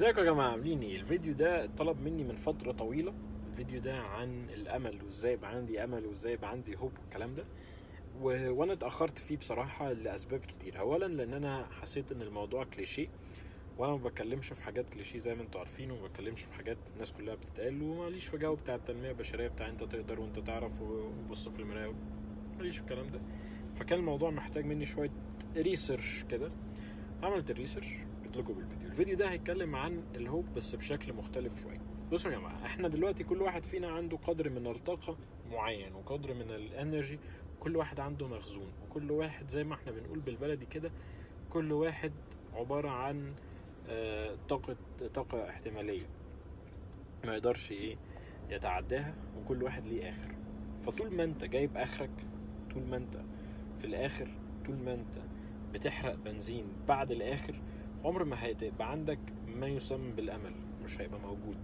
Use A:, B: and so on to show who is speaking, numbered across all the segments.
A: ازيكم يا جماعة؟ عاملين إيه؟ الفيديو ده طلب مني من فترة طويلة. الفيديو ده عن الأمل وازاي يبقى عندي أمل وازاي يبقى عندي هوب والكلام ده. و... وأنا اتأخرت فيه بصراحة لأسباب كتير. اولا لأن أنا حسيت إن الموضوع كليشيه وأنا ما بتكلمش في حاجات كليشيه زي ما أنتوا عارفين وما بتكلمش في حاجات الناس كلها بتتقال وماليش في جو بتاع التنمية البشرية بتاع انت تقدر وانت تعرف وبص في المراية ماليش في الكلام ده. فكان الموضوع محتاج مني شوية research كده. عملت ال research جبت لكم بالفيديو. الفيديو ده هيتكلم عن ال hope بس بشكل مختلف شوية. بصوا يا جماعة إحنا دلوقتي كل واحد فينا عنده قدر من الطاقة معين وقدر من ال energy كل واحد عنده مخزون وكل واحد زي ما إحنا بنقول بالبلدي كده كل واحد عبارة عن آه، طاقة طاقة احتمالية ما يقدرش إيه يتعداها وكل واحد ليه آخر. فطول ما انت جايب آخرك طول ما انت في الآخر طول ما انت بتحرق بنزين بعد الآخر عمر ما هيبقى عندك ما يسمى بالأمل مش هيبقى موجود.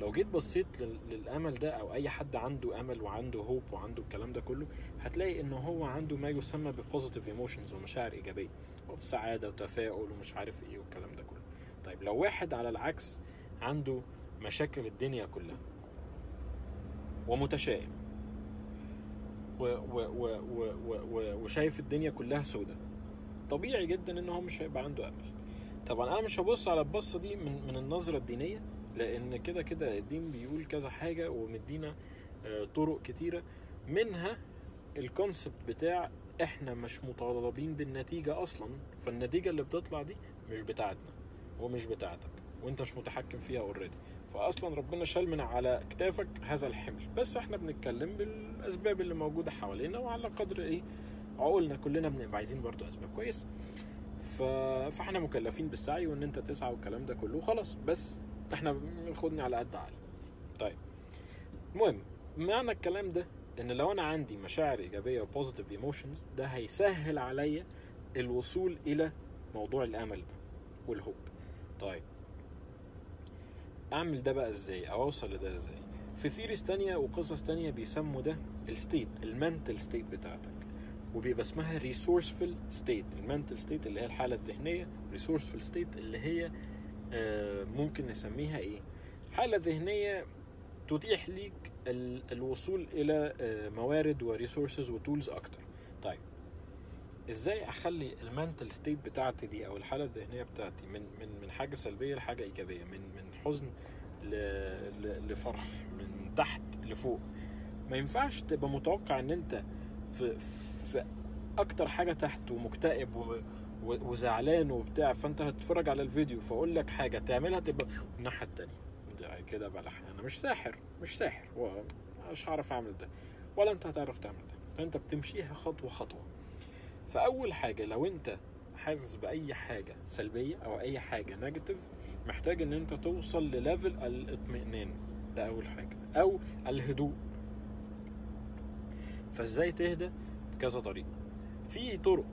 A: لو جيت بصيت لل- للأمل ده أو أي حد عنده أمل وعنده hope وعنده الكلام ده كله هتلاقي إن هو عنده ما يسمى ب positive emotions ومشاعر إيجابية وفي سعادة وتفاؤل ومش عارف إيه والكلام ده كله. طيب لو واحد على العكس عنده مشاكل الدنيا كلها ومتشائم و و و وشايف الدنيا كلها سودة طبيعي جدا إن هو مش هيبقى عنده أمل. طبعا أنا مش هبص على البصة دي من من النظرة الدينية لأن كده كده الدين بيقول كذا حاجة ومدينا آه، طرق كتيرة. منها الكونسبت بتاع إحنا مش مطالبين بالنتيجة أصلا فالنتيجة اللي بتطلع دي مش بتاعتنا ومش بتاعتك وأنت مش متحكم فيها already فأصلا ربنا شال من على كتافك هذا الحمل. بس إحنا بنتكلم بالأسباب اللي موجودة حوالينا وعلى قدر إيه عقولنا كلنا بنبقى عايزين برضو أسباب كويسة. فاحنا مكلفين بالسعي وان انت تسعى والكلام ده كله. خلاص بس إحنا خدني على قد عقلي. طيب. المهم معنى الكلام ده إن لو أنا عندي مشاعر إيجابية و positive emotions ده هيسهل عليا الوصول إلى موضوع الأمل وال hope. طيب. أعمل ده بقى إزاي؟ أو أوصل لده إزاي؟ في theories تانية وقصص تانية بيسموا ده ال state ال mental state بتاعتك. وبيبقى اسمها resourceful state ال mental state اللي هي الحالة الذهنية resourceful state اللي هي آه، ممكن نسميها إيه؟ حالة ذهنية تتيح ليك ال- الوصول إلى آه، موارد و resources و tools أكتر. طيب إزاي أخلي المنتل ستيت بتاعتي دي أو الحالة الذهنية بتاعتي من من من حاجة سلبية لحاجة إيجابية من من حزن. لفرح من تحت لفوق؟ ما ينفعش تبقى متوقع إن أنت في في أكتر حاجة تحت ومكتئب و... وزعلان وبتاع فأنت هتتفرج على الفيديو فأقول لك حاجة تعملها تبقى الناحية التانية. ده كده بقى أنا مش ساحر مش ساحر. مش هعرف أعمل ده. ولا أنت هتعرف تعمل ده. فأنت بتمشيها خطوة خطوة. فأول حاجة لو أنت حاسس بأي حاجة سلبية أو أي حاجة negative محتاج إن أنت توصل ل level الاطمئنان. ده أول حاجة. أو الهدوء. فإزاي تهدى؟ بكذا طريقة. في طرق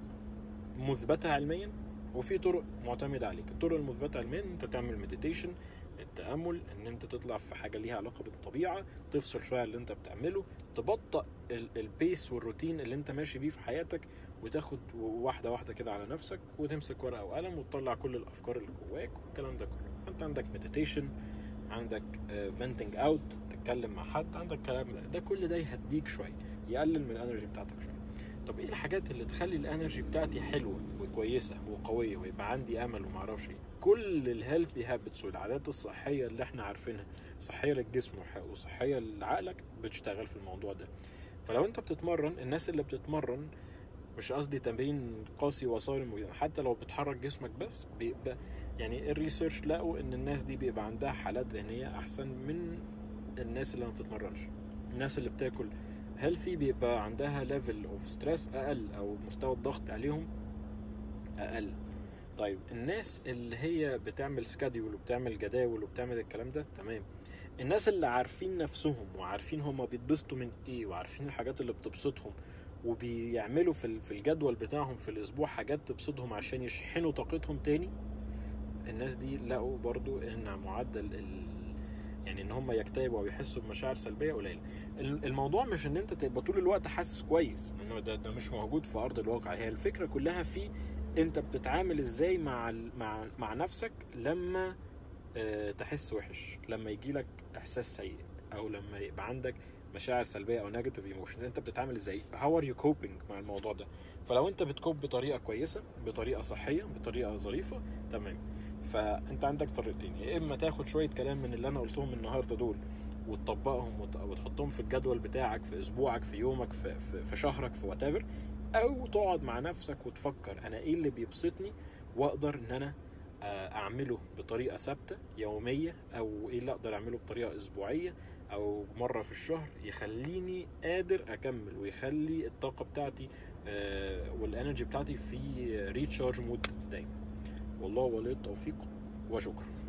A: مثبتة علميا وفي طرق معتمدة عليك. الطرق المثبتة علميا إن أنت تعمل meditation التأمل إن أنت تطلع في حاجة ليها علاقة بالطبيعة تفصل شوية اللي أنت بتعمله تبطأ ال- ال pace والروتين اللي أنت ماشي بيه في حياتك وتاخد واحدة واحدة كده على نفسك وتمسك ورقة وقلم وتطلع كل الأفكار اللي جواك والكلام ده كله. انت عندك meditation عندك venting out تتكلم مع حد عندك كلام ده كل ده يهديك شوية يقلل من ال energy بتاعتك شوية. طب إيه الحاجات اللي تخلي ال energy بتاعتي حلوة وكويسة وقوية ويبقى عندي أمل وما أعرفش إيه؟ كل ال healthy habits والعادات الصحية اللي إحنا عارفينها صحية للجسم وصحية لعقلك بتشتغل في الموضوع ده. فلو أنت بتتمرن الناس اللي بتتمرن مش قصدي تمرين قاسي وصارم حتى لو بتحرك جسمك بس بيبقى يعني ال research لقوا إن الناس دي بيبقى عندها حالات ذهنية أحسن من الناس اللي ما بتتمرنش. الناس اللي بتاكل healthy بيبقى عندها level of stress أقل أو مستوى الضغط عليهم أقل طيب الناس اللي هي بتعمل سكاديول وبتعمل جداول وبتعمل الكلام ده تمام الناس اللي عارفين نفسهم وعارفين هما بيتبسطوا من إيه وعارفين الحاجات اللي بتبسطهم وبيعملوا في ال- في الجدول بتاعهم في الأسبوع حاجات تبسطهم عشان يشحنوا طاقتهم تاني الناس دي لقوا برضو ان معدل. يعني إن هم يكتئبوا أو يحسوا بمشاعر سلبية قليلة. ال- الموضوع مش إن أنت تبقى طول الوقت حاسس كويس انه ده, ده مش موجود في أرض الواقع. هي الفكرة كلها في أنت بتتعامل إزاي مع مع مع نفسك لما آه، تحس وحش لما يجي لك إحساس سيء أو لما يبقى عندك مشاعر سلبية أو negative emotions أنت بتتعامل إزاي؟ how are you coping مع الموضوع ده؟ فلو أنت بت cope بطريقة كويسة بطريقة صحية بطريقة ظريفة تمام. فأنت عندك طريقتين يا إما تاخد شوية كلام من اللي أنا قلتهم النهارده دول وتطبقهم وت- وتحطهم في الجدول بتاعك في أسبوعك في يومك في, في, في شهرك في what أو تقعد مع نفسك وتفكر أنا إيه اللي بيبسطني وأقدر إن أنا آه، أعمله بطريقة ثابتة يومية أو إيه اللي أقدر أعمله بطريقة أسبوعية أو مرة في الشهر يخليني قادر أكمل ويخلي الطاقة بتاعتي آه، وال energy بتاعتي في recharge mode دايما. والله ولي التوفيق وشكرا.